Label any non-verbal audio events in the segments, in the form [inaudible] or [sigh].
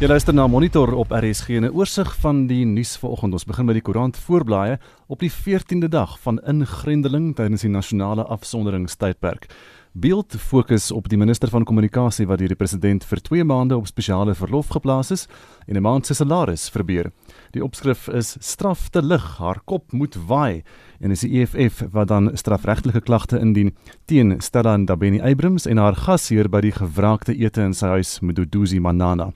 Jy luister na Monitor op RSG en 'n oorsig van die nuus vanoggend. Ons begin met die koerant voorblaaie op die 14de dag van ingrendeling tydens die nasionale afsonderingstydperk. Beeld fokus op die minister van kommunikasie wat deur die president vir 2 maande op spesiale verlof geplaas is en 'n maand se salaris verbeur. Die opskrif is straf te lig, haar kop moet waai en is die EFF wat dan strafregtelike klagte indien teen Stella Ndabeni Abrams en haar gasheer by die gewraakte ete in sy huis Mduduzi Manana.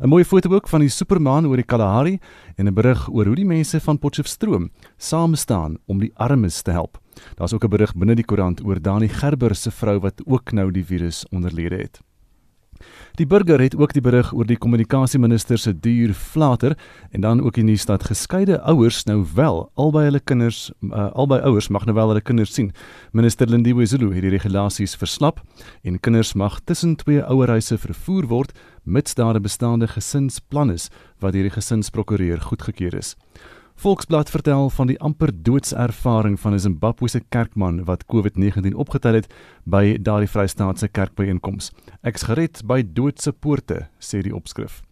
'n Mooi foto ook van die Supermaan oor die Kalahari en 'n berig oor hoe die mense van Potchefstroom saam staan om die armes te help. Daar's ook 'n berig binne die koerant oor Dani Gerber se vrou wat ook nou die virus onderlede het. Die burger het ook die berig oor die kommunikasieminister se duur flater en dan ook die nuus dat geskeide ouers nou wel albei hulle kinders uh, albei ouers mag nou wel hulle kinders sien. Minister Lindiwe Zulu het die regulasies verslap en kinders mag tussen twee ouerhuise vervoer word mits daar 'n bestaande gesinsplan is wat deur die gesinsprokureur goedgekeur is. Volksblad vertel van die amper doodservaring van 'n Zimbabwese kerkman wat COVID-19 opgetel het by daardie Vrystaatse kerkbyeenkoms. Ek's gered by doodse poorte, sê die opskrif.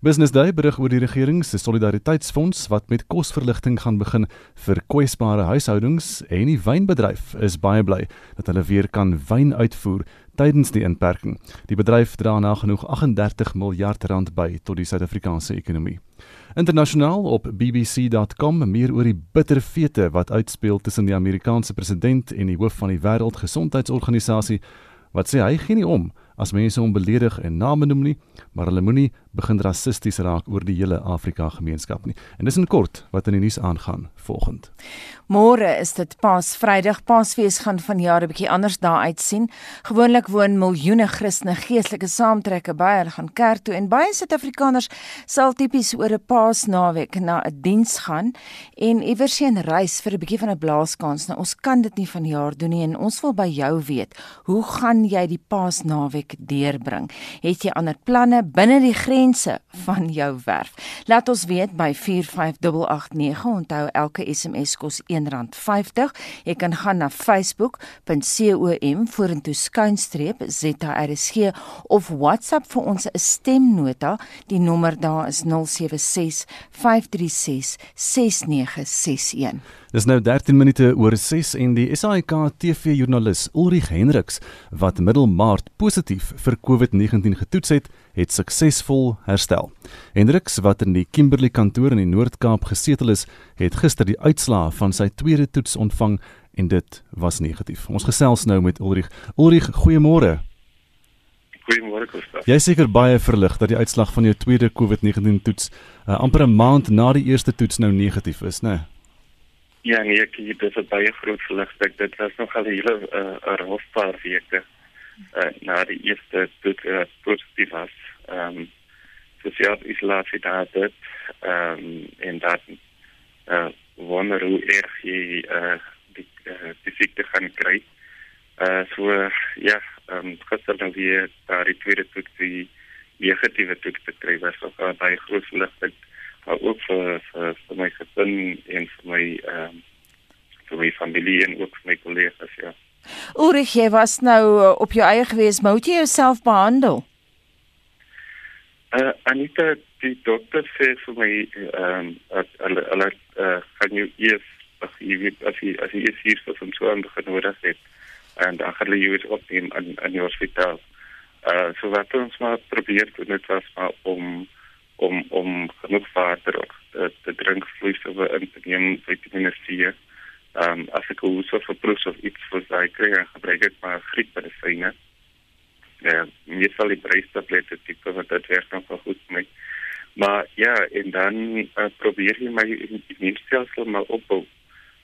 Business Day berig oor die regering se solidariteitsfonds wat met kosverligting gaan begin vir kwesbare huishoudings en die wynbedryf is baie bly dat hulle weer kan wyn uitvoer tydens die inperking. Die bedryf dra nagenoeg 38 miljard rand by tot die Suid-Afrikaanse ekonomie. Internasionaal op bbc.com meer oor die bitterfete wat uitspeel tussen die Amerikaanse president en die hoof van die Wêreldgesondheidsorganisasie wat sê hy gee nie om as mense hom beledig en name noem nie, maar hulle moenie begin rassisties raak oor die hele Afrika gemeenskap nie. En dis in kort wat in die nuus aangaan volgend. Môre is dit Paasvrydag. Paasfees gaan vanjaar 'n bietjie anders daar uitsien. Gewoonlik woon miljoene Christene geestelike saamtrekke by. Hulle gaan kerk toe en baie Suid-Afrikaners sal tipies oor 'n Paasnaweek na 'n diens gaan en iewers heen reis vir 'n bietjie van 'n blaaskans. Nou ons kan dit nie vanjaar doen nie en ons wil by jou weet, hoe gaan jy die Paasnaweek deurbring? Het jy ander planne binne die grense van jou werf? Laat ons weet by 45889. Onthou elke SMS kos R1.50. Jy kan gaan na facebook.com vorentoe skuinstreep ZRSG of WhatsApp vir ons 'n stemnota. Die nommer daar is 076 536 6961. Dis nou 13 minute oor 6 en die SAK TV-joernalis Ulrich Hendriks wat middelmaart positief vir COVID-19 getoets het, het suksesvol herstel. Hendriks wat in die Kimberley kantoor in die Noord-Kaap gesetel is, het gister die uitslae van sy tweede toets ontvang en dit was negatief. Ons gesels nou met Ulrich. Ulrich, goeiemôre. Goeiemôre Gustav. Jy seker baie verlig dat die uitslag van jou tweede COVID-19 toets uh, amper 'n maand na die eerste toets nou negatief is, né? Nee? Ja, nee, ek het dit baie groot verligting. Dit was nog al 'n hele 'n uh, rof paar weke uh, na die eerste toets uh, positief was. Ehm um, sosiale isolasie daar dit ehm um, en dat eh uh, wonder hoe erg jy eh uh, die uh, die siekte gaan. Eh uh, so ja, ehm um, gister dan weer daar die tweede toets die negatiewe toets te kry was ook uh, baie groot verligting maar ook vir vir vir my gesin en my ehm um, vir my familie en ook vir my kollegas ja. Ulrich, jy was nou uh, op jou eie gewees, moet jy jouself behandel? Uh, Anita, die dokter sê vir my, ehm, hulle hulle uh, gaan jou eers as jy weet as jy as jy eers hier vir so 'n begin nodig het en dan gaan hulle jou eens opneem in in die hospitaal. Uh, so wat ons maar probeer doen het was maar om om om genoeg water of te, te drink vloeistof in te neem, vitamine C. Ehm um, as ek hoes of proef of iets vir daai kry, gebruik ek maar griepmedisyne ja, meestal die prystablette tipe wat dit werk nog goed met. Maar ja, en dan uh, probeer jy my immuunstelsel maar opbou.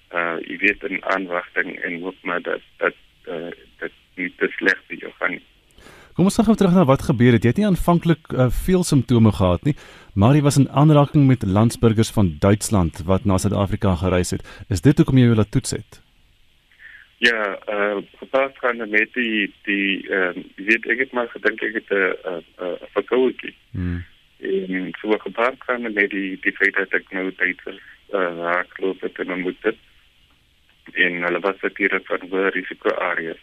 Uh jy weet in aanwagting en hoop maar dat dat uh, dat nie te sleg vir jou gaan. Kom ons gaan terug na wat gebeur het. Jy het nie aanvanklik uh, veel simptome gehad nie, maar jy was in aanraking met landsburgers van Duitsland wat na Suid-Afrika gereis het. Is dit hoekom jy laat toets het? Ja, uh gepas gaan met die die ehm uh, weet ek het maar gedink ek het 'n 'n 'n verkoudheid. Mm. En so gepas gaan met die die feit dat ek nou tyd vir uh raak loop het en moet dit en hulle was dit hier van die risiko areas.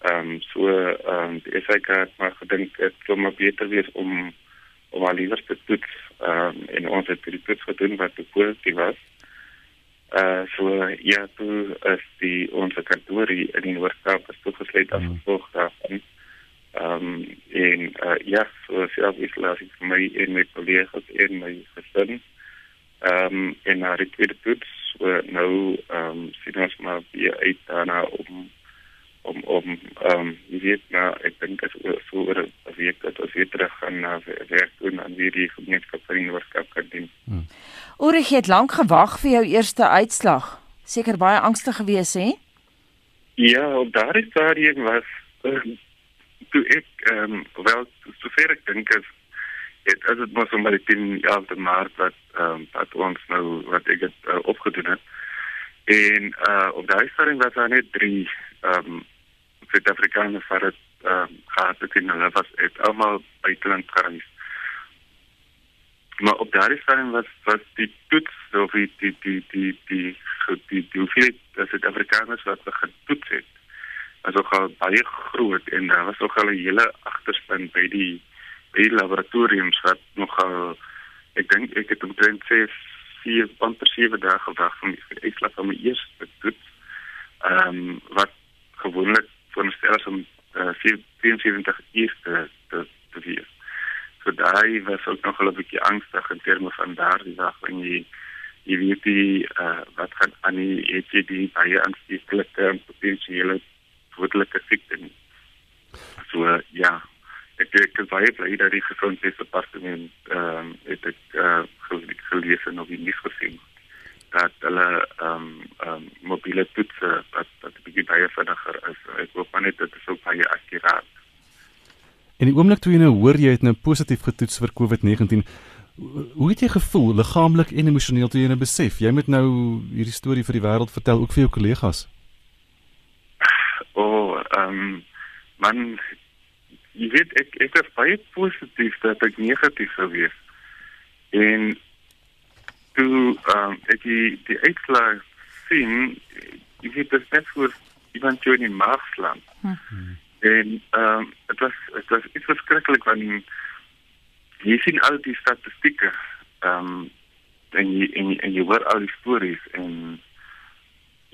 Ehm um, so ehm um, die SAK het maar gedink dit sou maar beter wees om om al liewer te toets um, en ons het die toets gedoen wat positief was. Uh so ja, toe is die ons kantoor hier in die Noord-Kaap toegesluit as mm. gevolg daarvan. Ehm um, en uh ja, so self isolasie vir my en my kollegas en my gesin. Ehm um, en na die tweede toets so nou ehm um, sien ons maar weer uit daarna om om om ehm um, jy weet nou ek dink as so oor 'n week dat ons weer terug gaan na werk doen aan weer die gemeenskap van die Noord-Kaap kan doen. Hmm. Oor jy het lank gewag vir jou eerste uitslag. Seker baie angstig gewees hè? Ja, op daardie stadium was uh, toe ek ehm um, wel sover ek dink is dit as dit mos om by die ja die maar dat ehm um, dat ons nou wat ek het uh, opgedoen het. En uh op daai stadium was daar net drie ehm um, Suid-Afrikaners wat dit ehm um, gehad het en hulle was het almal buiteland karanties. Maar op daardie stadium was was die toets of die die die die die die, die, die hoeveelheid eh, Suid-Afrikaners wat getoets het was ook al baie groot en daar was ook al 'n hele agterstand by die by die laboratoriums wat nogal ek dink ek het omtrent 6 4 amper 7 dae gewag vir die uitslag van my eerste toets. Ehm um, wat gewoonlik veronderstel is om uh, 74 uur te te, te wees. So daai was ook nog 'n bietjie angstig in terme van daardie dag wanneer jy jy weet die uh, wat gaan aan die ECD baie aansteeklike en potensiële dodelike siekte. So uh, ja, ek ek is baie bly dat die gesondheidsdepartement ehm um, het ek uh, gelees en nog nie gesien dat hulle ehm um, ehm um, mobiele toetse wat wat bietjie baie vinniger is. Ek hoop maar net dit is ook baie akkuraat. En die oomblik toe jy nou hoor jy het nou positief getoets vir COVID-19, hoe het jy gevoel liggaamlik en emosioneel toe jy nou besef jy moet nou hierdie storie vir die wêreld vertel ook vir jou kollegas? O, oh, ehm um, man jy weet ek ek is baie positief dat ek negatief sou wees. En toe ehm um, ek die die uitslag sien ek het dit net voor iemand toe in Marsland. Hmm. En ehm um, dit was dit was iets verskriklik want jy sien al die statistieke ehm um, en jy en jy, en jy hoor al die stories en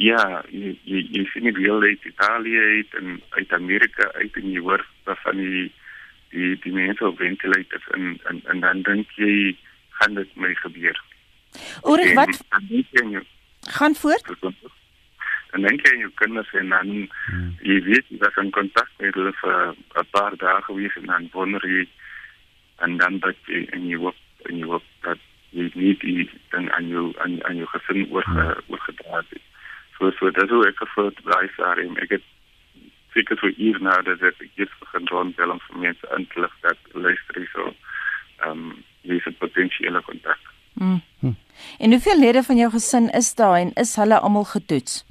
ja, jy jy, jy sien die hele Italië uit en uit Amerika uit en jy hoor van die die die mense op ventilators en en en dan dink jy gaan dit my gebeur. Oor wat gaan voort? En dan kan je kinders en dan hmm. je weet dat ze in contact met hulle vir 'n paar dae gewees en dan wonder jy en dan dat jy en jy hoop en jy hoop dat jy nie die ding aan jou aan aan jou gesin oorge, hmm. oorgedra het. So so dat hoe ek gevoel by Sarim. Ek het seker vir uur nou dat ek iets begin doen wel om vir mense in te lig dat luister so ehm um, jy het potensiële kontak. Mm. Hm. En hoeveel lede van jou gesin is daar en is hulle almal getoets?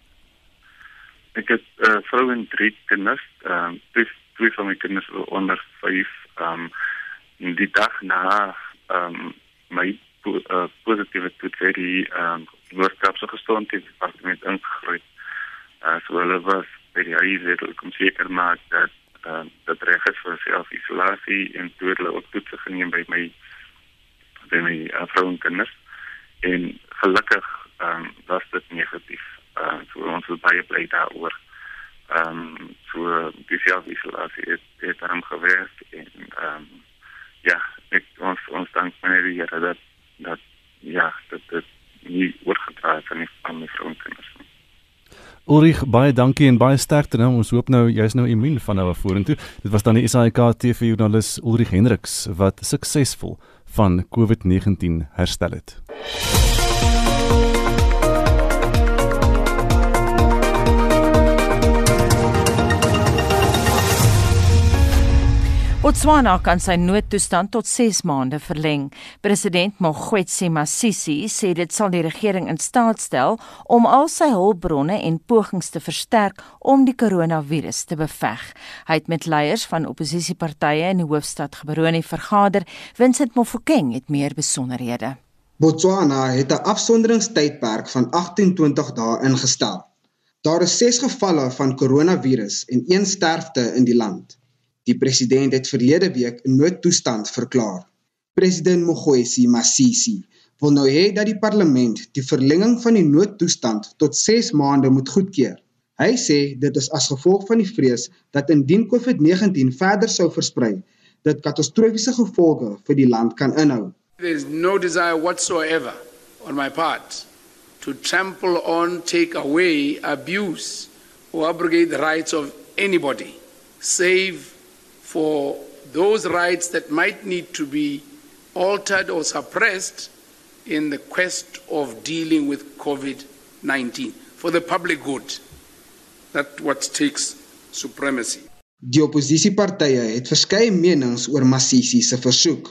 Ek het 'n uh, eh, vrou en drie kinders. Ehm uh, twee, twee van my kinders onder 5. Ehm um, die dag na ehm um, my uh, positiewe toets het die ehm um, Noord-Kaapse gesondheidsdepartement ingegroei. Uh, so hulle was by die huis het hulle kom seker maak dat ehm uh, dat reg is vir self-isolasie en toe hulle ook toetse geneem by my by my uh, vrou en kinders en gelukkig ehm um, was dit negatief. Ehm uh, so ons was baie bly daaroor. Ehm um, so die selfisolasie het het aan gewerk en ehm um, ja, ek ons ons dank meneer die Here dat dat ja, dat dit nie oorgedra het aan die van my vrou en kinders. Ulrich, baie dankie en baie sterkte nou. Ons hoop nou jy's nou immuun van nou af vorentoe. Dit was dan die SAK TV joernalis Ulrich Hendriks wat suksesvol van COVID-19 herstel het. Botswana kan sy noodtoestand tot 6 maande verleng. President Mogwetsi Masisi sê dit sal die regering in staat stel om al sy hulpbronne en pogings te versterk om die koronavirus te beveg. Hy het met leiers van oppositiepartye in die hoofstad Gaborone vergader. Vincent Mofokeng het meer besonderhede. Botswana het 'n afsonderingstydperk van 28 dae ingestel. Daar is 6 gevalle van koronavirus en 1 sterfte in die land. Die president het verlede week 'n noodtoestand verklaar. President Mogwesi Masisi wil nou hê dat die parlement die verlenging van die noodtoestand tot 6 maande moet goedkeur. Hy sê dit is as gevolg van die vrees dat indien COVID-19 verder sou versprei, dit katastrofiese gevolge vir die land kan inhou. There is no desire whatsoever on my part to trample on, take away, abuse, or abrogate the rights of anybody, save for those rights that might need to be altered or suppressed in the quest of dealing with COVID 19 for the public good. That's what takes supremacy. Die oppositiepartye het verskeie menings oor Masisi se versoek.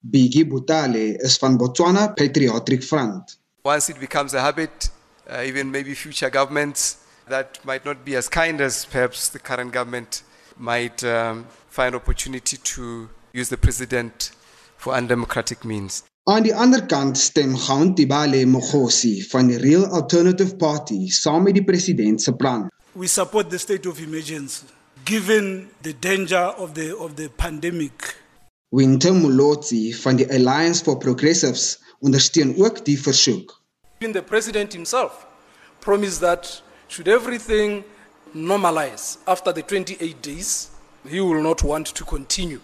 Bigi Butale is van Botswana Patriotic Front. Once it becomes a habit, uh, even maybe future governments that might not be as kind as perhaps the current government might um, find opportunity to use the president for undemocratic means. Aan die ander kant stem Gauntibale Mogosi van die Real Alternative Party saam met die president se plan. We support the state of emergency given the danger of the of the pandemic. Winter Mulotsi van die Alliance for Progressives ondersteun ook die versoek. Even the president himself promised that should everything normalize after the 28 days, he will not want to continue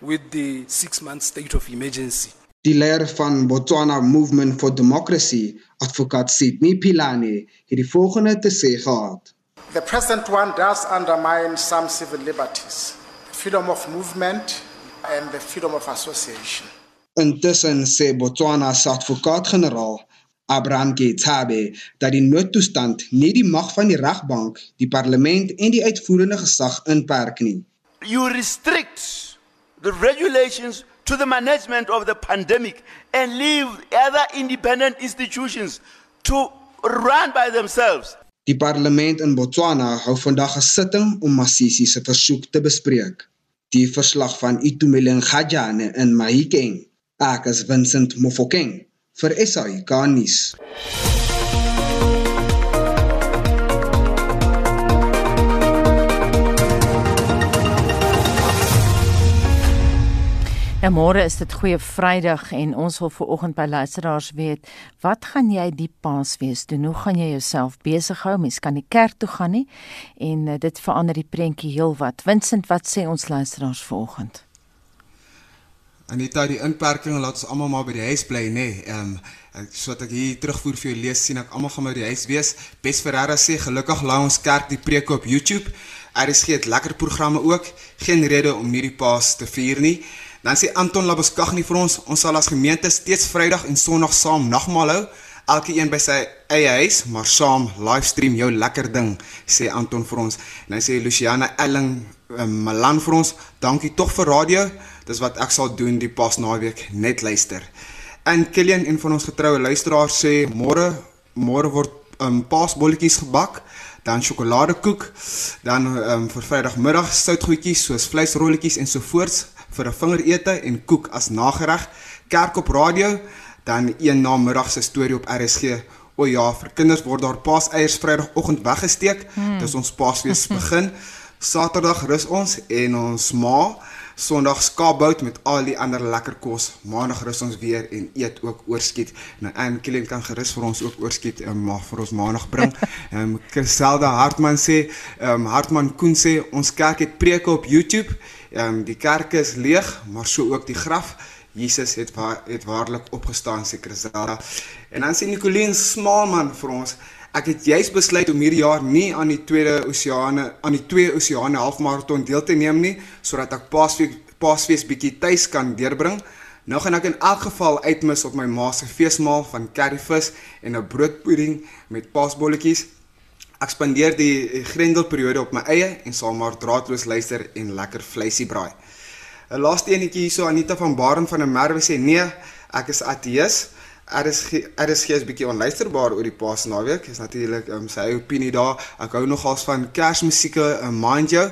with the 6 month state of emergency. Die leier van Botswana Movement for Democracy, advokaat Sidney Pilane, het die volgende te sê gehad. The present one does undermine some civil liberties, freedom of movement and the freedom of association. Intussen sê Botswana se advokaat-generaal, Abraham Getsabe, dat die noodtoestand nie die mag van die regbank, die parlement en die uitvoerende gesag inperk nie. You restrict the regulations to the management of the pandemic and leave other independent institutions to run by themselves. Die parlement in Botswana hou vandag 'n sitting om Masisi se versoek te bespreek. Die verslag van Itumeleng Gajane in Mahikeng. Ek is Vincent Mofokeng vir SAI Garnis. Ja môre is dit goeie Vrydag en ons wil vir oggend by luisteraars weet, wat gaan jy die Paasfees doen? Hoe gaan jy jouself besig hou? Mens kan nie kerk toe gaan nie en uh, dit verander die prentjie heelwat. Vincent, wat sê ons luisteraars vanoggend? Anita, die inperking laat ons almal maar by die huis bly, nê. Ehm um, soos ek hier terugvoer vir jou lees sien ek almal gaan by die huis wees. Bes Ferreira sê gelukkig laai ons kerk die preek op YouTube. RSG het lekker programme ook. Geen rede om nie die Paas te vier nie. Dan sê Anton Labuskaghni vir ons, ons sal as gemeente steeds Vrydag en Sondag saam nagmaal hou, elke een by sy eie huis, maar saam livestream jou lekker ding, sê Anton vir ons. En dan sê Luciana Elling um, Malan vir ons, dankie tog vir radio. Dis wat ek sal doen die pas naweek net luister. En Killian, een van ons getroue luisteraars sê môre môre word um, paasbolletjies gebak dan sjokoladekoek, dan um, vir Vrydagmiddag soutgoedjies soos vleisrolletjies en so voorts vir 'n vingerete en koek as nagereg, kerk op radio, dan een namiddag se storie op RSG. O ja, vir kinders word daar paaseiers Vrydagoggend weggesteek. Hmm. Dis ons Paasfees begin. [laughs] Saterdag rus ons en ons ma Sondag skaapbout met al die ander lekker kos. Maandag rus ons weer en eet ook oorskiet. Nou en Kilian kan gerus vir ons ook oorskiet en um, mag vir ons maandag bring. [laughs] Ehm um, Chriselda Hartman sê, ehm um, Hartman Koen sê ons kerk het preke op YouTube. Ehm um, die kerk is leeg, maar so ook die graf. Jesus het waar, het waarlik opgestaan sê Chriselda. En dan sê Nicoline Smaalman vir ons Ek het juis besluit om hierdie jaar nie aan die tweede oseane aan die twee oseane halfmaraton deel te neem nie sodat ek Paasfees Paasfees bietjie tuis kan deurbring. Nou gaan ek in elk geval uitmis op my ma se feesmaal van curryvis en 'n broodpudding met paasbolletjies. Ek spandeer die grendelperiode op my eie en sal maar draadloos luister en lekker vleisie braai. 'n Laaste enetjie hierso Anita van Baren van der Merwe sê nee, ek is ateës. RSG RSG is bietjie onluisterbaar oor die Paas naweek. Is natuurlik um, sy opinie daar. Ek hou nogals van Kersmusieke, um, mind jou,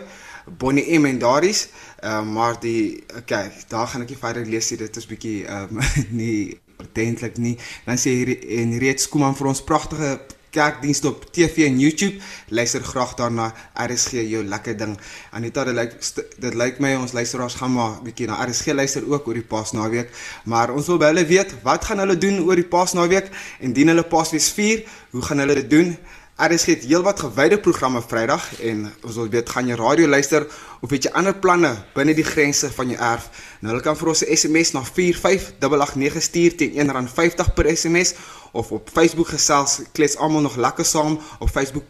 Bonnie M en Daries. Um, maar die okay, daar gaan ek nie verder lees nie. Dit is bietjie um, [laughs] nie ordentlik nie. Dan sê hier en reeds kom aan vir ons pragtige kerkdienste op TV en YouTube. Luister graag daarna. RSG jou lekker ding. Anita, dit lyk dit lyk my ons luisteraars gaan maar bietjie na RSG luister ook oor die Paasnaweek, maar ons wil by hulle weet, wat gaan hulle doen oor die Paasnaweek? Indien hulle Paasfees vier, hoe gaan hulle dit doen? RSG het heelwat gewyde programme Vrydag en ons wil weet gaan jy radio luister of het jy ander planne binne die grense van jou erf? Nou hulle kan vir ons 'n SMS na 45889 stuur teen R1.50 per SMS of op Facebook gesels klets almal nog lekker saam op Facebook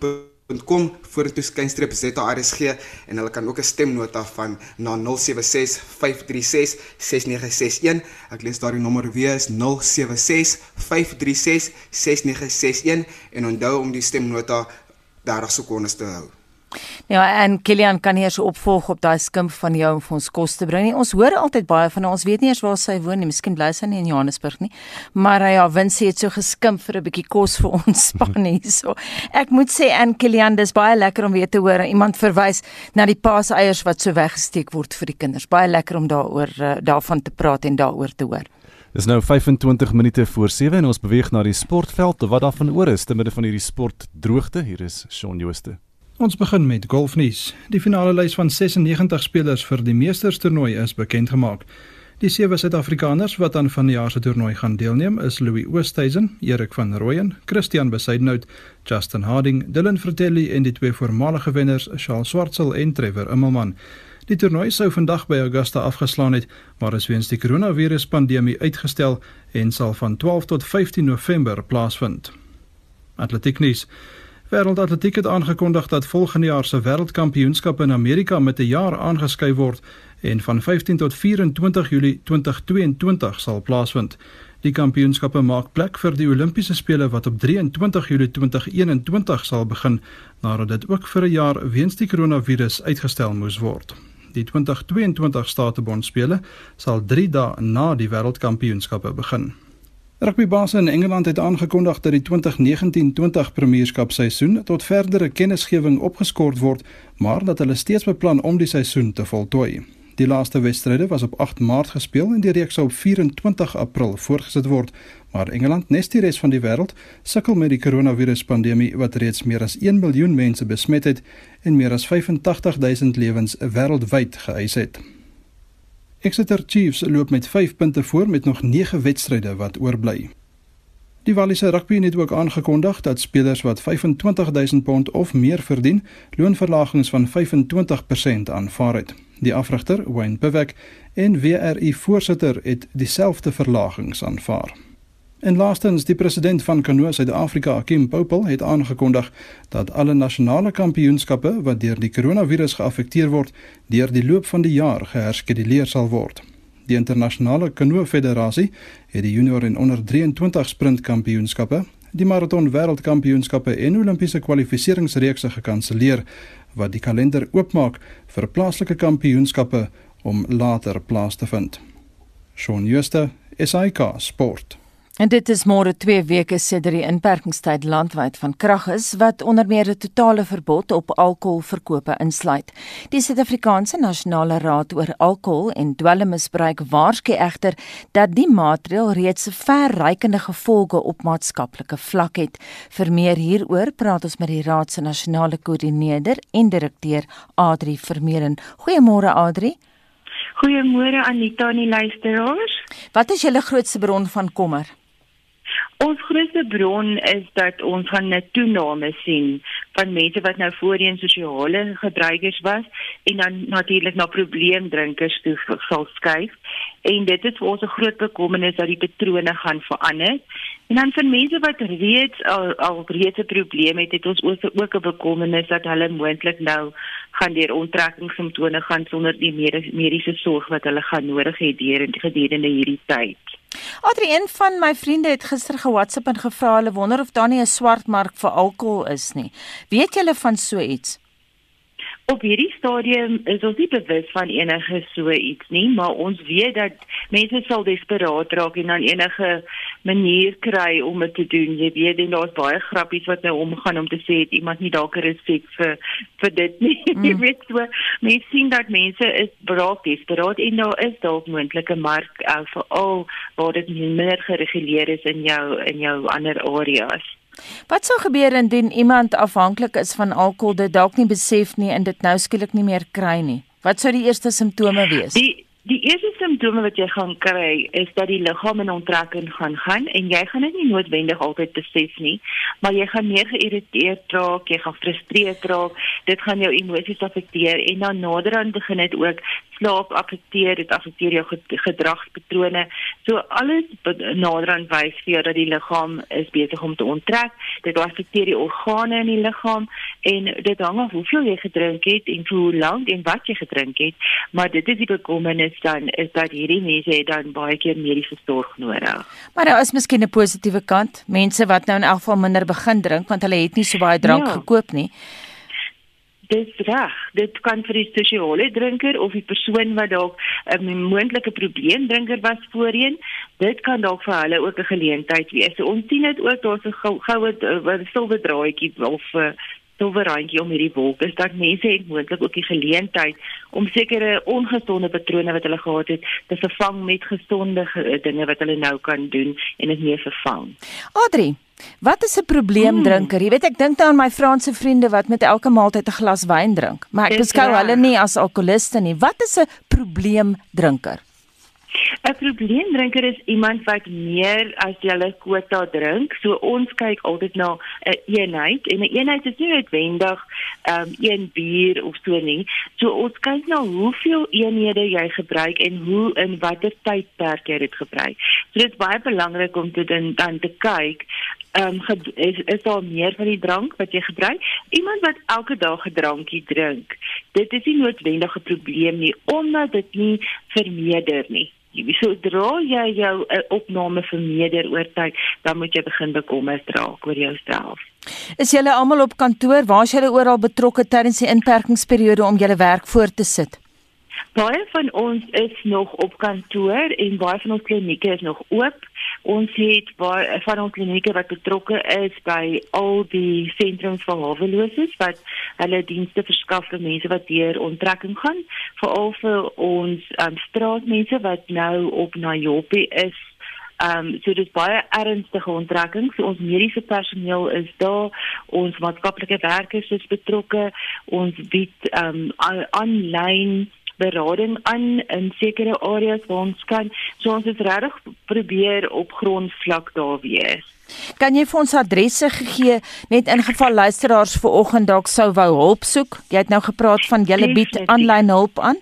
.com vorentoe skynstreep ZARSG en hulle kan ook 'n stemnota van na 076 536 6961. Ek lees daardie nommer weer is 076 536 6961 en onthou om die stemnota 30 sekondes te hou. Ja, en Kilian kan hier so opvolg op daai skimp van jou om vir ons kos te bring. Ons hoor altyd baie van ons weet nie eers waar sy woon nie. Miskien bly sy nie in Johannesburg nie. Maar ja, Winsie het so geskimp vir 'n bietjie kos vir ons [laughs] span hierso. Ek moet sê en Kilian, dis baie lekker om weer te hoor iemand verwys na die paaseiers wat so weggesteek word vir die kinders. Baie lekker om daaroor uh, daarvan te praat en daaroor te hoor. Dis nou 25 minute voor 7 en ons beweeg na die sportveld. Wat daarvan oor is te midde van hierdie sportdroogte? Hier is Shaun Jooste. Ons begin met golfnuus. Die finale lys van 96 spelers vir die Meesterstoernooi is bekend gemaak. Die sewe Suid-Afrikaners wat aan vanjaar se toernooi gaan deelneem is Louis Oosthuizen, Erik van Rooyen, Christian Besaidnout, Justin Harding, Dylan Fratelli en die twee voormalige wenners, Charles Swartsel en Trevor Immelman. Die toernooi sou vandag by Augusta afgeslaan het, maar is weens die koronaviruspandemie uitgestel en sal van 12 tot 15 November plaasvind. Atletieknuus Wêreldatletiek het aangekondig dat volgende jaar se wêreldkampioenskap in Amerika met 'n jaar aangeskuif word en van 15 tot 24 Julie 2022 sal plaasvind. Die kampioenskappe maak plek vir die Olimpiese spele wat op 23 Julie 2021 sal begin nadat dit ook vir 'n jaar weens die koronavirus uitgestel moes word. Die 2022 Statebond spele sal 3 dae na die wêreldkampioenskappe begin. Rugbybase in Engeland het aangekondig dat die 2019-20 Premierskap seisoen tot verdere kennisgewing opgeskort word, maar dat hulle steeds beplan om die seisoen te voltooi. Die laaste wedstryde was op 8 Maart gespeel en die reeks sou op 24 April voortgesit word, maar Engeland, nes die res van die wêreld, sukkel met die koronaviruspandemie wat reeds meer as 1 miljoen mense besmet het en meer as 85 000 lewens wêreldwyd geëis het. Exeter Chiefs loop met 5 punte voor met nog 9 wedstryde wat oorbly. Die Walliser Rugby het ook aangekondig dat spelers wat 25000 pond of meer verdien, loonverlagings van 25% aanvaar het. Die afrigter, Wayne Pevek, en WRI voorsitter het dieselfde verlagings aanvaar. En laastens, die president van Kanoa Suid-Afrika, Kim Popel, het aangekondig dat alle nasionale kampioenskappe wat deur die koronavirus geaffekteer word, deur die loop van die jaar geherskeduleer sal word. Die internasionale Kanoa Federasie het die junior en onder 23 sprintkampioenskappe, die maraton wêreldkampioenskappe en Olimpiese kwalifikasieringsreekse gekanselleer wat die kalender oopmaak vir plaaslike kampioenskappe om later plaas te vind. Shaun Schuster, SAK Sport. En dit is môre 2 weke sedert die inperkingstyd landwyd van krag is wat onder meer 'n totale verbod op alkoholverkope insluit. Die Suid-Afrikaanse Nasionale Raad oor Alkohol en Dwelmmisbruik waarsku egter dat die maatreël reeds verrykende gevolge op maatskaplike vlak het. Vir meer hieroor praat ons met die Raad se nasionale koördineerder en direkteur Adri Vermeulen. Goeiemôre Adri. Goeiemôre Anita en die luisteraars. Wat is julle grootste bron van kommer? Ons grootste bron is dat ons gaan 'n toename sien van mense wat nou voorheen sosiale gebruikers was en dan natuurlik na probleemdrinkers toe sal skuif. En dit is vir ons 'n groot bekommernis dat die patrone gaan verander. En dan vir mense wat reeds al al reeds 'n probleem het, het ons ook 'n bekommernis dat hulle moontlik nou gaan deur onttrekkingssimptome gaan sonder die mediese sorg wat hulle gaan nodig hê gedurende hierdie tyd. Adrie, een van my vriende het gister ge-WhatsApp en gevra hulle wonder of daar nie 'n swart mark vir alkohol is nie. Weet julle van so iets? Op hierdie stadium is ons nie bewus van enige so iets nie, maar ons weet dat mense sal desperaat raak en dan enige manier kry om dit te doen. Jy weet, en daar's baie grappies wat nou omgaan om te sê het iemand nie dalk 'n resep vir vir dit nie. [laughs] Mm. Jy weet so, mense sien dat mense is braak desperaat en daar is dalk moontlike mark uh, vir al waar dit minder gereguleer is in jou in jou ander areas. Wat sou gebeur indien iemand afhanklik is van alkohol, dit dalk nie besef nie en dit nou skielik nie meer kry nie? Wat sou die eerste simptome wees? Die Die eerste simptome wat jy gaan kry is dat die liggaam in onttrekking gaan gaan en jy gaan dit nie noodwendig altyd besef nie, maar jy gaan meer geïrriteerd raak, jy gaan gefrustreerd raak, dit gaan jou emosies affekteer en dan naderhand begin dit ook slaap affekteer, dit affekteer jou gedragspatrone. So alles naderhand wys vir jou dat die liggaam is besig om te onttrek. Dit affekteer die organe in die liggaam en dit hang af hoeveel jy gedrink het en hoe lank en wat jy gedrink het, maar dit is die bekommernis is dan is dat hierdie mense het dan baie keer mediese sorg nodig. Maar daar is miskien 'n positiewe kant. Mense wat nou in elk geval minder begin drink want hulle het nie so baie drank ja. gekoop nie. Dis reg. Dit kan vir die sosiale drinker of die persoon wat dalk 'n moontlike probleemdrinker was voorheen, dit kan dalk vir hulle ook 'n geleentheid wees. So, ons sien dit ook daar's 'n goue goue silwer draadjie of 'n uh, silwerrandjie om hierdie wolk is dat mense het moontlik ook die geleentheid om sekere ongesonde patrone wat hulle gehad het te vervang met gesonde dinge wat hulle nou kan doen en dit meer vervang. Adri Wat is 'n probleemdrinker? Hmm. Jy weet ek dink dan aan my Franse vriende wat met elke maaltyd 'n glas wyn drink, maar ek beskou hulle nie as alkoholiste nie. Wat is 'n probleemdrinker? 'n Probleemdrinker is iemand wat meer as hulle kwota drink. So ons kyk altyd na 'n een eenheid en 'n een eenheid is nie noodwendig um, een bier of so nie. So ons kyk na hoeveel eenhede jy gebruik en hoe in watter tydperk jy dit gebruik. So dit is baie belangrik om te dan dan te kyk ehm um, is is daar meer van die drank wat jy gebruik? Iemand wat elke dag 'n drankie drink, dit is nie noodwendig 'n probleem nie omdat dit nie vermeerder nie. Sodra jy jou uh, opname vermeerder oor tyd, dan moet jy begin bekommerd raak oor jouself. Is julle almal op kantoor? Waar is julle oral betrokke tydens die inperkingsperiode om julle werk voort te sit? Baie van ons is nog op kantoor en baie van ons klinieke is nog oop. Ons het baie van ons klinieke wat betrokke is by al die sentrums vir haweloses wat hulle dienste verskaf vir mense wat deur onttrekking gaan, veral vir ons um, straatmense wat nou op Nayopi is Ehm um, so dis baie ernstige onttrekking. So ons mediese personeel is daar, ons maatskaplike werkers is betrokke. Ons bied ehm um, aanlyn berading aan in sekere areas waar ons kan. So ons het regtig probeer op grondvlak daar wees. Kan jy vir ons adresse gee net in geval luisteraars vanoggend dalk sou wou hulp soek? Jy het nou gepraat van julle bied aanlyn hulp aan.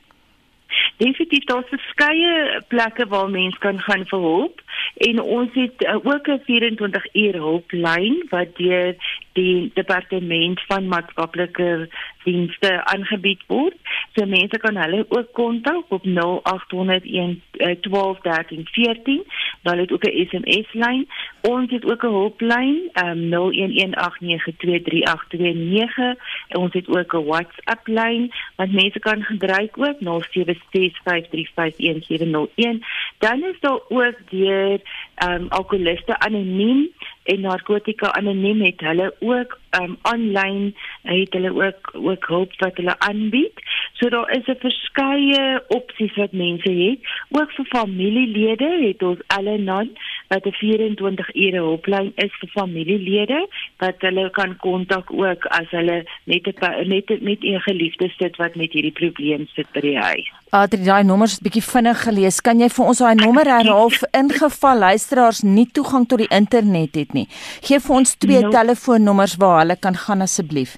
Definitief daar's verskeie plekke waar mense kan gaan vir hulp en ons het uh, ook 'n 24 uur hulplyn wat deur die departement van maatskaplike dienste aangebied word. So mense kan hulle ook kontak op 0800 121314. Daar is ook 'n SMS lyn. Ons het ook 'n hulplyn, um, 0118923829. Ons het ook 'n WhatsApp lyn wat mense kan gebruik ook 0765351701. Dan is daar ook deur um, alkoholiste anoniem en narkotika anoniem het hulle ook um aanlyn het hulle ook ook hulp wat hulle aanbied. So daar is 'n verskeie opsies wat mense het. Ook vir familielede het ons Allenon wat 'n 24 ure hulplyn is vir familielede wat hulle kan kontak ook as hulle net 'n net met 'n geliefde sit wat met hierdie probleem sit by die huis. Adri, daai nommers is bietjie vinnig gelees. Kan jy vir ons daai nommer herhaal in geval luisteraars nie toegang tot die internet het nie? Gee vir ons twee no. telefoonnommers waar hulle kan gaan asseblief.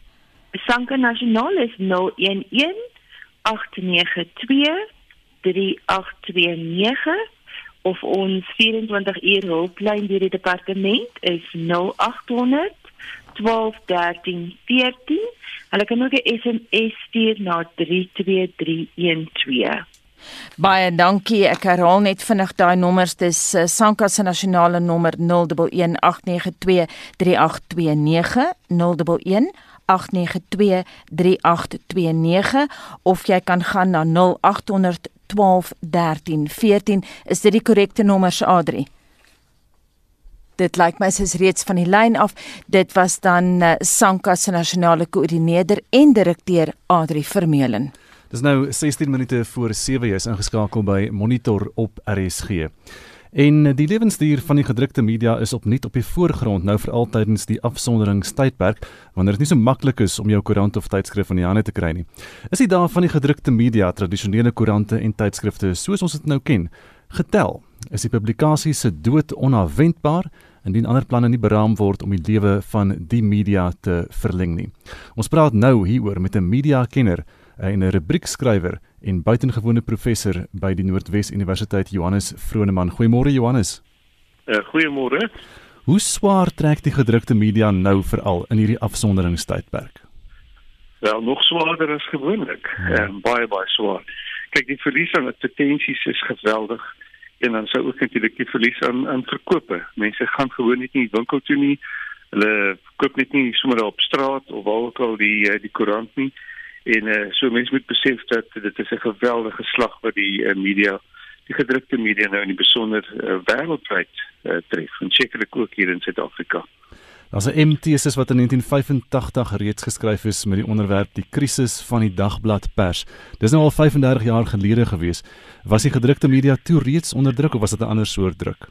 Sanke Nasionaal is 011 892 3829 of ons 24 uur hulplyn deur die departement is 0800 121314. Hulle kan ook 'n SMS stuur na 32312. Baie dankie. Ek herhaal net vinnig daai nommers. Dis uh, Sanka se nasionale nommer 0118923829 0118923829 of jy kan gaan na 0800 12 13 14 is dit die korrekte nommers Adri Dit lyk my sy's reeds van die lyn af. Dit was dan uh, Sanka se nasionale koördineerder en direkteur Adri Vermeulen. Dis nou 16 minute voor 7 jy is ingeskakel by Monitor op RSG. En die lewensduur van die gedrukte media is opnuut op die voorgrond nou vir altydens die afsonderingstydperk wanneer dit nie so maklik is om jou koerant of tydskrif in die hande te kry nie. Is die dae van die gedrukte media, tradisionele koerante en tydskrifte soos ons dit nou ken, getel? Is die publikasie se dood onverwendbaar indien ander planne nie beraam word om die lewe van die media te verleng nie? Ons praat nou hieroor met 'n media kenner en 'n rubriekskrywer en buitengewone professor by die Noordwes Universiteit Johannes Vroneman. Goeiemôre Johannes. Uh, Goeiemôre. Hoe swaar trek die gedrukte media nou veral in hierdie afsonderingstydperk? Wel, nog swaarder as gewoonlik. Ja. Uh, baie baie swaar. Kyk, die verlies aan attenties is geweldig en dan sou ook natuurlik die verlies aan aan verkope. Mense gaan gewoon net nie winkel toe nie. Hulle koop net nie sommer op straat of waar ook al die eh, die koerant nie. En uh, so mense moet besef dat dit is 'n geweldige slag wat die uh, media, die gedrukte media nou in die besonder uh, wêreldwyd uh, tref, en sekerlik ook hier in Suid-Afrika. Daar's 'n MT's wat in 1985 reeds geskryf is met die onderwerp die krisis van die dagblad pers. Dis nou al 35 jaar gelede gewees. Was die gedrukte media toe reeds onder druk of was dit 'n ander soort druk?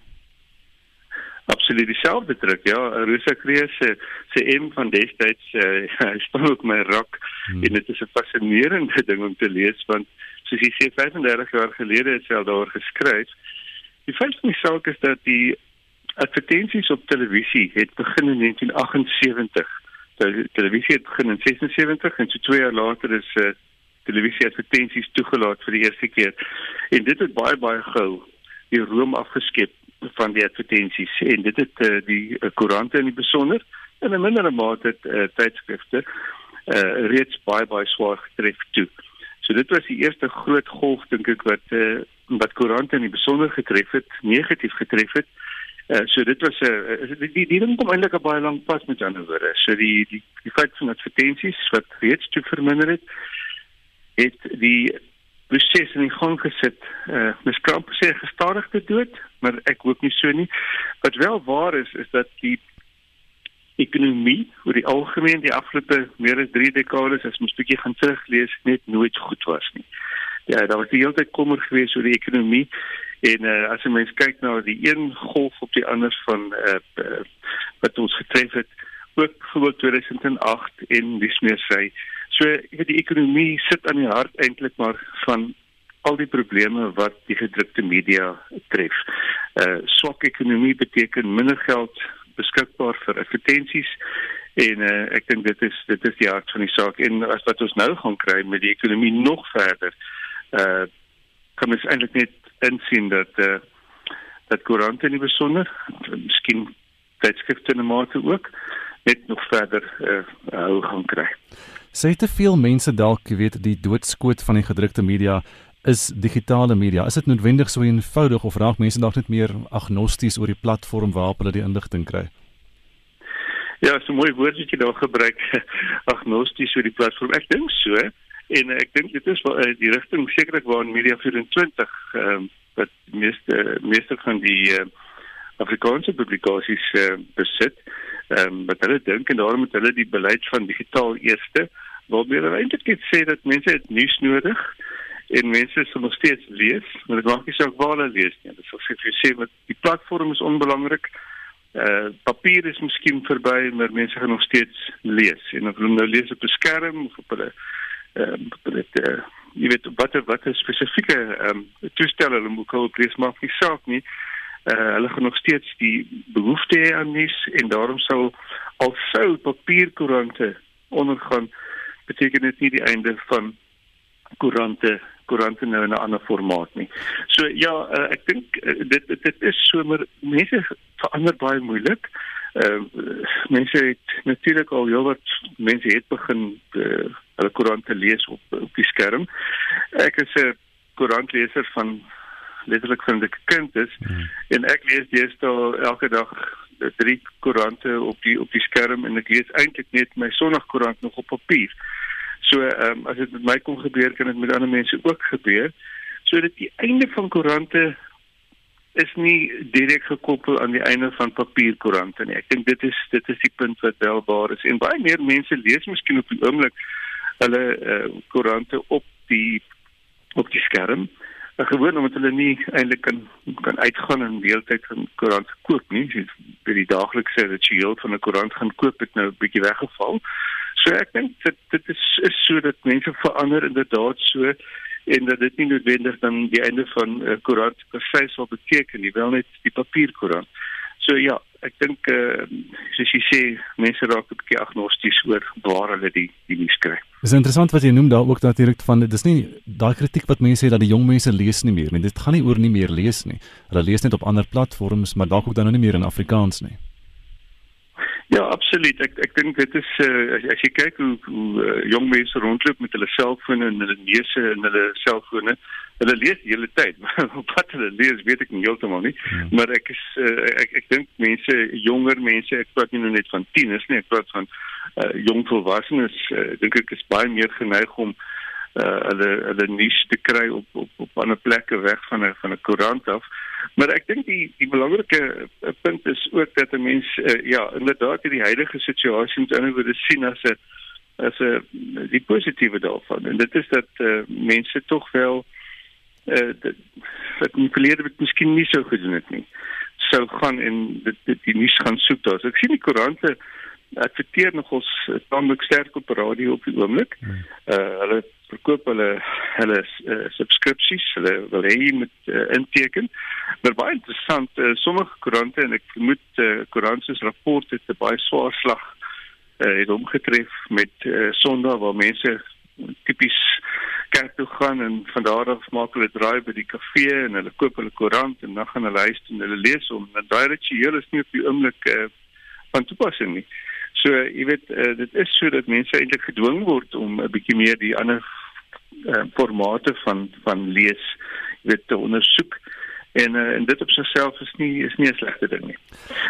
Absoluut dieselfde druk. Ja, Rosa Kreer se se M van destyds uh, [laughs] hy staan ook my rak hmm. en dit is 'n fascinerende ding om te lees want soos jy sê 35 jaar gelede het sy al daar geskryf. Die feit van die saak is dat die advertensies op televisie het begin in 1978. Die televisie het begin in 76 en so 2 jaar later is uh, televisie advertensies toegelaat vir die eerste keer. En dit het baie baie gou die room afgeskep van die advertensies en dit het uh, die uh, koerante in die besonder en in mindere mate uh, tydskrifte uh, reeds baie baie swaar getref toe. So dit was die eerste groot golf dink ek wat uh, wat koerante in die besonder getref het, negatief getref het. Uh, so dit was 'n uh, die die, die ding kom eintlik baie lank pas met ander woorde. So die die die feit van advertensies wat reeds toe verminder het het die proses in gang gesit. Eh uh, mes kramp sê gestadigde dood, maar ek hoop nie so nie. Wat wel waar is is dat die ekonomie oor die algemeen die afgelope meer as 3 dekades as mens bietjie gaan teruglees net nooit goed was nie. Ja, daar was die hele tyd kommer geweest oor die ekonomie en uh, as jy mens kyk na die een golf op die ander van eh uh, wat ons getref het ook voor 2008 en dis meer sê So ek weet die ekonomie sit aan die hart eintlik maar van al die probleme wat die gedrukte media tref. Uh swak ekonomie beteken minder geld beskikbaar vir advertensies en uh ek dink dit is dit is die hart van die saak en as wat ons nou gaan kry met die ekonomie nog verder uh kan ons eintlik net insien dat uh dat koerante in die besonder miskien tydskrifte in 'n mate ook net nog verder uh hou gaan kry. Sê te veel mense dalk weet die doodskoot van die gedrukte media is digitale media. Is dit noodwendig so eenvoudig of raak mense dalk net meer agnosties oor die platform waarop hulle die inligting kry? Ja, so mooi woord wat jy daar gebruik, [laughs] agnosties oor die platform. Ek dink so en ek dink dit is wel uh, die rigting sekerlik waarin Media 24 ehm um, wat meeste meeste van die uh, Afrikaanse publikasies uh, besit ehm um, wat hulle dink en daarom moet hulle die beleid van digitaal eerste waarmee hulle eintlik sê dat mense dit nuus nodig en mense sal nog steeds lees, maar dit maak nie saak waar hulle lees nie. Dit sal sê jy sê met die platform is onbelangrik. Uh papier is miskien verby, maar mense gaan nog steeds lees. En of hulle nou lees op 'n skerm of op hulle ehm uh, dit uh, jy weet wat wat 'n spesifieke ehm um, toestel hulle moet koop lees maak nie saak nie hulle gaan nog steeds die behoefte hê aan nuus en daarom sal al sou papierkoerante ondergaan beteken dit nie die einde van koerante koerante nou in 'n ander formaat nie. So ja, uh, ek dink uh, dit dit is somer mense verander baie moeilik. Uh, mense het natuurlik al heel wat mense het begin uh, hulle koerante lees op op die skerm. Ek is 'n koerantleser van letterlik van 'n kind is hmm. en ek lees deesdae elke dag drie koerante op die op die skerm en ek lees eintlik net my Sondagkoerant nog op papier. So ehm um, as dit met my kon gebeur kan dit met ander mense ook gebeur. So dat die einde van koerante is nie direk gekoppel aan die einde van papierkoerante nie. Ek dink dit is dit is die punt wat wel waar is en baie meer mense lees miskien op die oomblik hulle uh, koerante op die op die skerm uh, gewoon omdat hulle nie eintlik kan kan uitgaan en deeltyd van koerant koop nie. By die daaglikse ritueel van 'n koerant gaan koop het nou 'n bietjie weggeval. So ek dink dit dit is is so dat mense verander inderdaad so en dat dit nie noodwendig dan die einde van 'n uh, koerant se sal beteken nie, wel net die papierkoerant. So ja, ek dink eh uh, soos jy sê, mense raak 'n bietjie agnosties oor waar hulle die die nuus kry. Dis interessant wat jy noem daar ook natuurlik van dis nie daai kritiek wat mense sê dat die jong mense lees nie meer nie. Dit gaan nie oor nie meer lees nie. Hulle lees net op ander platforms, maar dalk ook dan nou nie meer in Afrikaans nie. Ja, absoluut. Ek ek dink dit is uh, as, as jy kyk hoe hoe uh, jong mense rondloop met hulle selfone en hulle neuse en hulle selfone, hulle lees die hele tyd. [laughs] Wat hulle lees, weet ek nie heeltemal nie. Hmm. Maar ek is uh, ek ek dink mense, jonger mense, ek praat nie net van tieners nie, ek praat van uh, jong volwassenes, uh, dink ek is baie meer geneig om uh, hulle hulle nuus te kry op op op ander plekke weg van 'n van 'n koerant af. Maar ek dink die die belangrike punt is ook dat 'n mens uh, ja, inderdaad die huidige situasie moet inderdaad sien as 'n as 'n die positiewe daarvan. En dit is dat uh, mense tog wel uh, dat verlede met miskien nie so gedoen het nie. Sou gaan en dit, dit die nuus gaan soek daar. So ek sien die koerante adverteer nog ons tamelik sterk op radio op die oomblik. Uh hulle verkoop hulle hulle uh, subskripsies, hulle wil hê jy moet uh, inteken. Maar baie interessant, uh, sommige koerante en ek vermoed uh, koerante se rapport het 'n baie swaar slag uh, het omgetref met uh, Sondag waar mense tipies kerk toe gaan en van daar af maak hulle draai by die kafee en hulle koop hulle koerant en dan gaan hulle huis toe en hulle lees hom. En daai ritueel is nie op die oomblik uh, van toepassing nie. So, jy weet, uh, dit is so dat mense eintlik gedwing word om 'n bietjie meer die ander uh, formate van van lees weet te ondersoek en uh, en dit op sigself is nie is nie 'n slegte ding nie.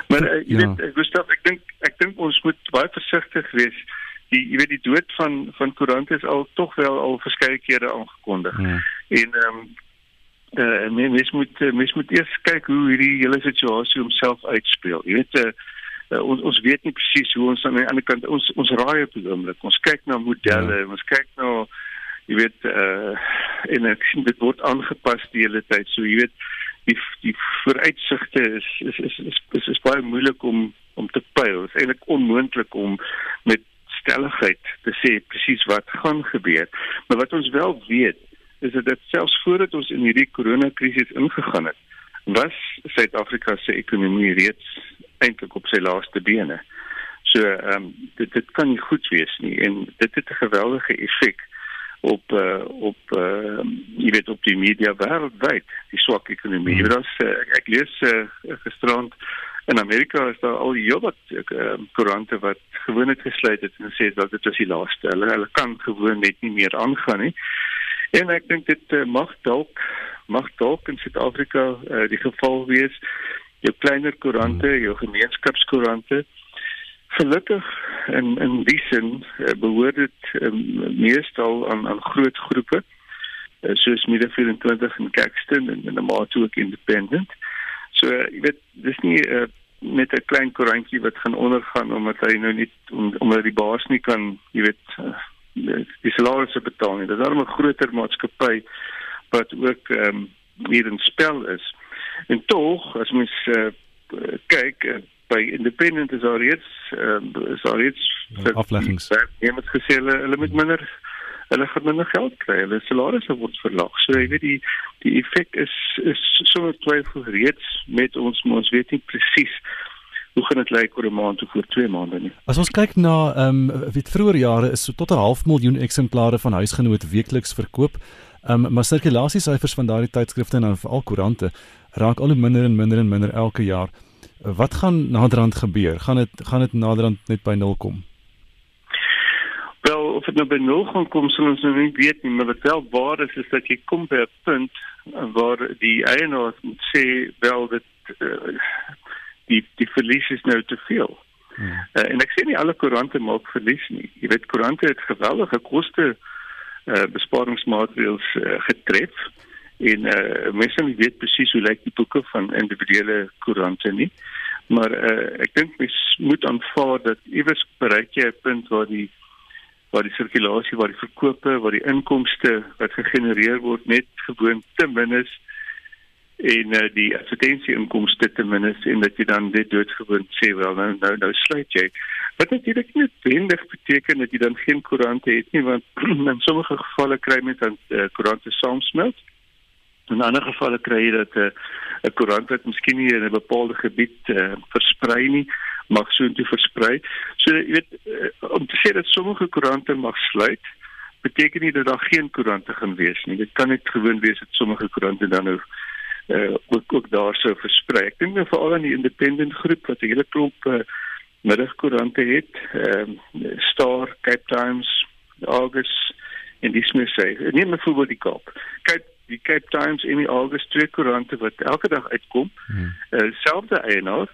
Maar uh, jy ja. weet Gustav ek dink ek dink ons moet baie versigtig wees. Die jy weet die dood van van koerante is al tog wel al verskeie kere aangekondig. Ja. En ehm um, uh, en mens moet mens moet eers kyk hoe hierdie hele situasie homself uitspeel. Jy weet uh, uh, ons ons weet nie presies hoe ons aan die ander kant ons ons raai op die oomblik. Ons kyk na modelle, ja. ons kyk na jy weet uh en ek sien dit word aangepas die hele tyd. So jy weet die die vooruitsigte is is is is, is, is baie moeilik om om te pyl. Dit is eintlik onmoontlik om met stelligheid te sê presies wat gaan gebeur. Maar wat ons wel weet is dat dit selfs voordat ons in hierdie koronakrisis ingegaan het, was Suid-Afrika se ekonomie reeds eintlik op sy laaste bene. So ehm um, dit dit kan nie goed wees nie en dit het 'n geweldige effek op uh, op uh, jy weet op die media wêreldwyd die swak ekonomie. Jy weet as uh, ek lees uh, gisterand in Amerika is daar al heelwat uh, koerante wat gewoon het gesluit het en sê dat dit is die laaste. Hulle hulle kan gewoon net nie meer aangaan nie. En ek dink dit uh, mag dalk mag dalk in Suid-Afrika uh, die geval wees. Jou kleiner koerante, jou gemeenskapskoerante gelukkig in in die sin uh, behoort dit um, meestal aan aan groot groepe uh, soos Media 24 en Caxton en en Amato ook independent. So uh, jy weet dis nie uh, met 'n klein koerantjie wat gaan ondergaan omdat hy nou nie om, omdat die baas nie kan jy weet uh, die salarisse betaal nie. Dis 'n groter maatskappy wat ook um, hier in spel is. En tog as mens uh, kyk uh, by independent is daar reeds uh, is daar reeds ja, afleggings. Met gesê hulle hulle moet minder hulle gaan minder geld kry. Hulle salarisse word verlaag. So jy weet die die effek is is so twyfel reeds met ons maar ons weet nie presies hoe gaan dit lyk oor 'n maand of oor 2 maande nie. As ons kyk na ehm um, weet vroeër jare is so tot 'n half miljoen eksemplare van huisgenoot weekliks verkoop. Ehm um, maar sirkulasiesyfers van daardie tydskrifte en veral koerante raak al hoe minder en minder en minder elke jaar. Wat gaan naderhand gebeur? Gaan dit gaan dit naderhand net by 0 kom? Wel, of dit nou by 0 gaan kom, sal ons nou nie weet nie, maar wat wel waar is is dat jy kom by 'n punt waar die eienaar moet sê wel dat uh, die die verlies is nou te veel. Hmm. Uh, en ek sê nie alle koerante maak verlies nie. Jy weet koerante het geweldige koste uh, besparingsmaatreëls uh, getref en uh, mense weet presies hoe lyk die boeke van individuele koerante nie maar uh, ek dink mens moet aanvaar dat iewers bereik jy 'n punt waar die waar die sirkulasie, waar die verkope, waar die inkomste wat gegenereer word net gewoon te min is en uh, die advertensie inkomste te min is en dat jy dan dit doodgewoon sê wel nou nou nou sluit jy. Wat natuurlik nie noodwendig beteken dat jy dan geen koerante het nie want [clears throat] in sommige gevalle kry mense dan uh, koerante saamsmelt. In ander gevalle kry jy dat eh, 'n uh, koerant wat miskien nie in 'n bepaalde gebied uh, versprei nie mag so intoe versprei. So jy weet uh, om te sê dat sommige koerante mag sluit beteken nie dat daar geen koerante gaan wees nie. Dit kan net gewoon wees dat sommige koerante dan nou uh, ook ook daar sou versprei. Ek dink nou veral aan die independent groep wat 'n hele klomp uh, middagkoerante het, ehm uh, Star, Cape Times, Argus en dis meer sê. Neem vir die Kaap. Cape die Cape Times en die Argus twee koerante wat elke dag uitkom. Hmm. Uh, selfde eienaar.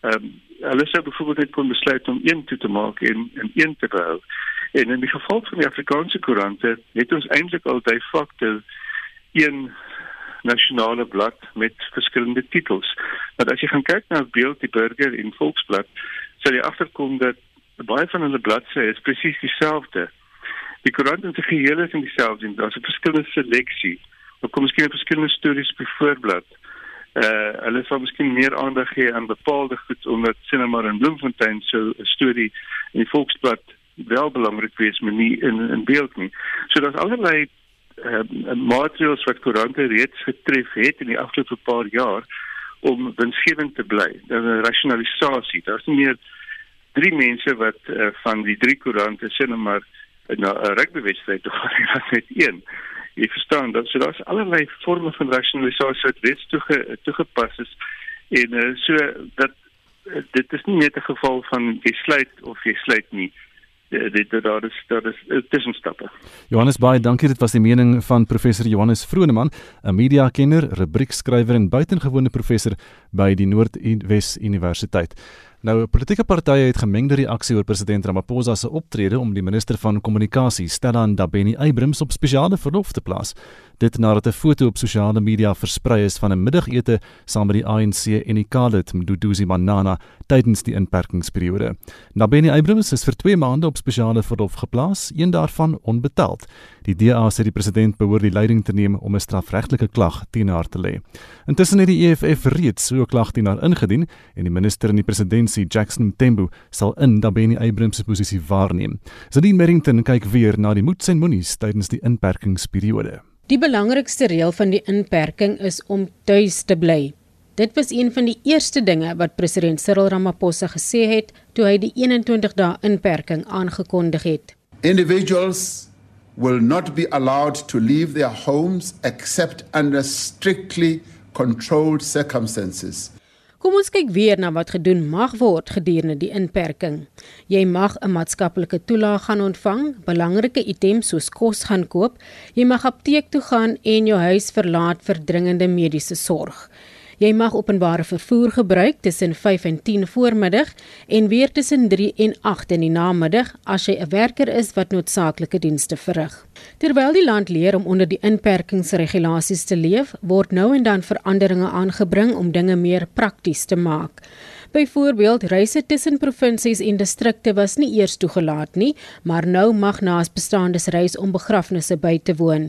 Ehm um, hulle sou byvoorbeeld net kon besluit om een toe te maak en en een te behou. En in die geval van die Afrikaanse koerante het ons eintlik al daai fakte een nasionale blad met verskillende titels. Maar as jy gaan kyk na Beeld die Burger en Volksblad, sal jy agterkom dat baie van hulle bladsye is presies dieselfde. Die koerant in sy geheel is dieselfde, daar's 'n verskillende seleksie. Ook kom miskien verskillende stories op die voorblad. Uh hulle sal miskien meer aandag gee aan bepaalde goed omdat sien maar in Bloemfontein so 'n storie in die Volksblad wel belangrik wees, maar nie in in beeld nie. So daar's allerlei uh, maatreëls wat koerante reeds getref het in die afgelope paar jaar om winsgewend te bly. Daar is 'n rasionalisasie. Daar's nie meer drie mense wat uh, van die drie koerante nou maar na 'n rugbywedstryd toe gaan [laughs] en net een. Jy verstaan, dat so daar's allerlei forme van rasionalisasie wat reeds toege, toegepas is en uh, so dat uh, dit is nie net 'n geval van jy sluit of jy sluit nie dit daar is daar is tussenstappe. Johannes baie dankie dit was die mening van professor Johannes Vroneman 'n mediakenner, rubriekskrywer en buitengewone professor by die Noordwes Universiteit. Nou, politieke partye het gemengde reaksie oor president Ramaphosa se optrede om die minister van kommunikasie, Stella Ndabeni-Abrams, op spesiale verlof te plaas dit nadat 'n foto op sosiale media versprei is van 'n middagete saam met die ANC en die Khalid Mduduzi Manana tydens die inperkingsperiode. Nabeni Abrams is vir 2 maande op spesiale verlof geplaas, een daarvan onbetaald. Die DA sê die president behoort die leiding te neem om 'n strafregtelike klag teen haar te lê. Intussen het die EFF reeds so 'n klag teen haar ingedien en die minister in die presidentskap, Jackson Mthembu, sal in Nabeni Abrams se posisie waarneem. Zadine Merrington kyk weer na die moets en moenies tydens die inperkingsperiode. Die belangrikste reël van die inperking is om tuis te bly. Dit was een van die eerste dinge wat president Cyril Ramaphosa gesê het toe hy die 21 dae inperking aangekondig het. Individuals will not be allowed to leave their homes except under strictly controlled circumstances. Kom ons kyk weer na wat gedoen mag word gedurende die inperking. Jy mag 'n maatskaplike toelaag gaan ontvang, belangrike items soos kos gaan koop, jy mag apteek toe gaan en jou huis verlaat vir dringende mediese sorg. Jy mag openbare vervoer gebruik tussen 5 en 10 voormiddag en weer tussen 3 en 8 in die namiddag as jy 'n werker is wat noodsaaklike dienste verrig. Terwyl die land leer om onder die inperkingsregulasies te leef, word nou en dan veranderinge aangebring om dinge meer prakties te maak. Byvoorbeeld, reise tussen provinsies en distrikte was nie eers toegelaat nie, maar nou mag naasbestaandes reis om begrafnisse by te woon.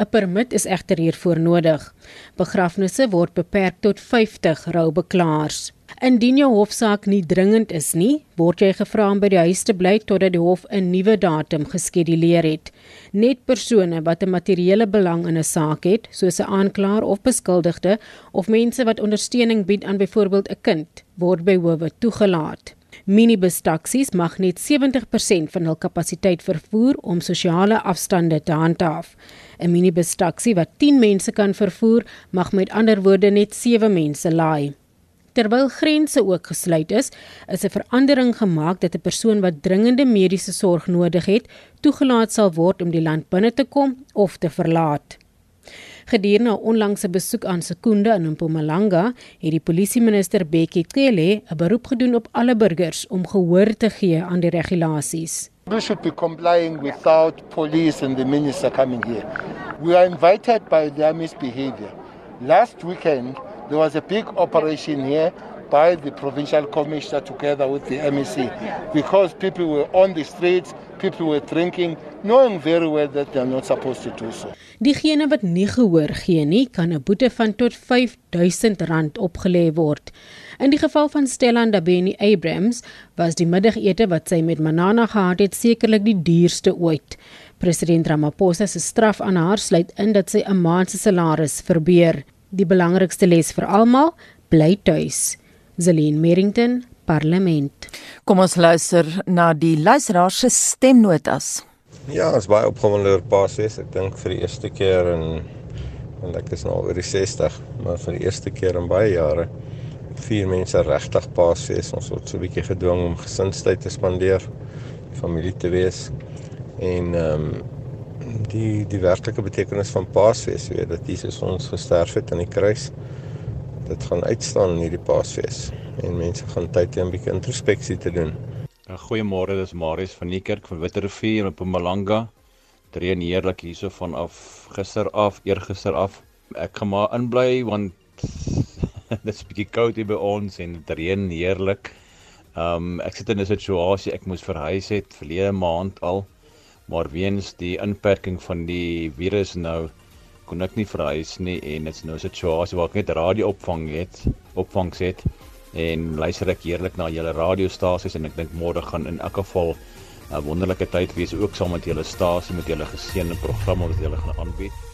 'n Permit is egter hiervoor nodig. Begrafnisse word beperk tot 50 roubeklaars. Indien jou hofsaak nie dringend is nie, word jy gevra om by die huis te bly totdat die hof 'n nuwe datum geskeduleer het. Net persone wat 'n materiële belang in 'n saak het, soos 'n aanklaer of beskuldigde of mense wat ondersteuning bied aan byvoorbeeld 'n kind, word by howe toegelaat. Minibus taksies mag net 70% van hul kapasiteit vervoer om sosiale afstande te handhaaf. 'n Minibus taksi wat 10 mense kan vervoer, mag met ander woorde net 7 mense laai. Terwyl grense ook gesluit is, is 'n verandering gemaak dat 'n persoon wat dringende mediese sorg nodig het, toegelaat sal word om die land binne te kom of te verlaat. Gedurende 'n onlangse besoek aan Sekunda in Mpumalanga, het die polisieminister Bekkie Cele 'n beroep gedoen op alle burgers om gehoor te gee aan die regulasies. We should be complying without police and the minister coming here. We are invited by their misbehavior. Last weekend, there was a big operation here by the provincial commissioner together with the MEC because people were on the streets, people were drinking, knowing very well that they are not supposed to do so. Diegene wat nie gehoor gee nie, kan 'n boete van tot R5000 opgelê word. In die geval van Stella Ndabeni Abrams was die middagete wat sy met Manana gehad het sekerlik die duurste ooit. President Ramaphosa se straf aan haar sluit in dat sy 'n maand se salaris verbeur. Die belangrikste les vir almal, bly tuis. Zelene Merrington, Parlement. Kom ons luister na die luisteraar se stemnotas. Ja, ons baie opgewonde oor Paasfees. Ek dink vir die eerste keer in en ek is nou oor die 60, maar vir die eerste keer in baie jare vier mense regtig Paasfees. Ons word so 'n bietjie gedwing om gesinstyd te spandeer, familie te wees en ehm um, die die werklike betekenis van Paasfees, weet dat Jesus ons gesterf het aan die kruis dit gaan uitstaan in hierdie Paasfees en mense gaan tyd hê om 'n bietjie introspeksie te doen. Goeiemôre, dis Marius van die kerk van Witterrivier in Mpumalanga. Drein heerlik hierso van af gister af, eergister af. Ek gaan maar inbly want [laughs] dit's bietjie koud hier by ons en drein heerlik. Um ek sit in 'n situasie ek moes verhuis het verlede maand al, maar weens die inperking van die virus nou kon ek nie verhuis nie en dit's nou 'n situasie waar ek net radio opvang het, opvangs het en luister ek heerlik na julle radiostasies en ek dink môre gaan in elk geval 'n wonderlike tyd wees ook saam met julle stasie met julle geseënde programme wat julle gaan aanbied.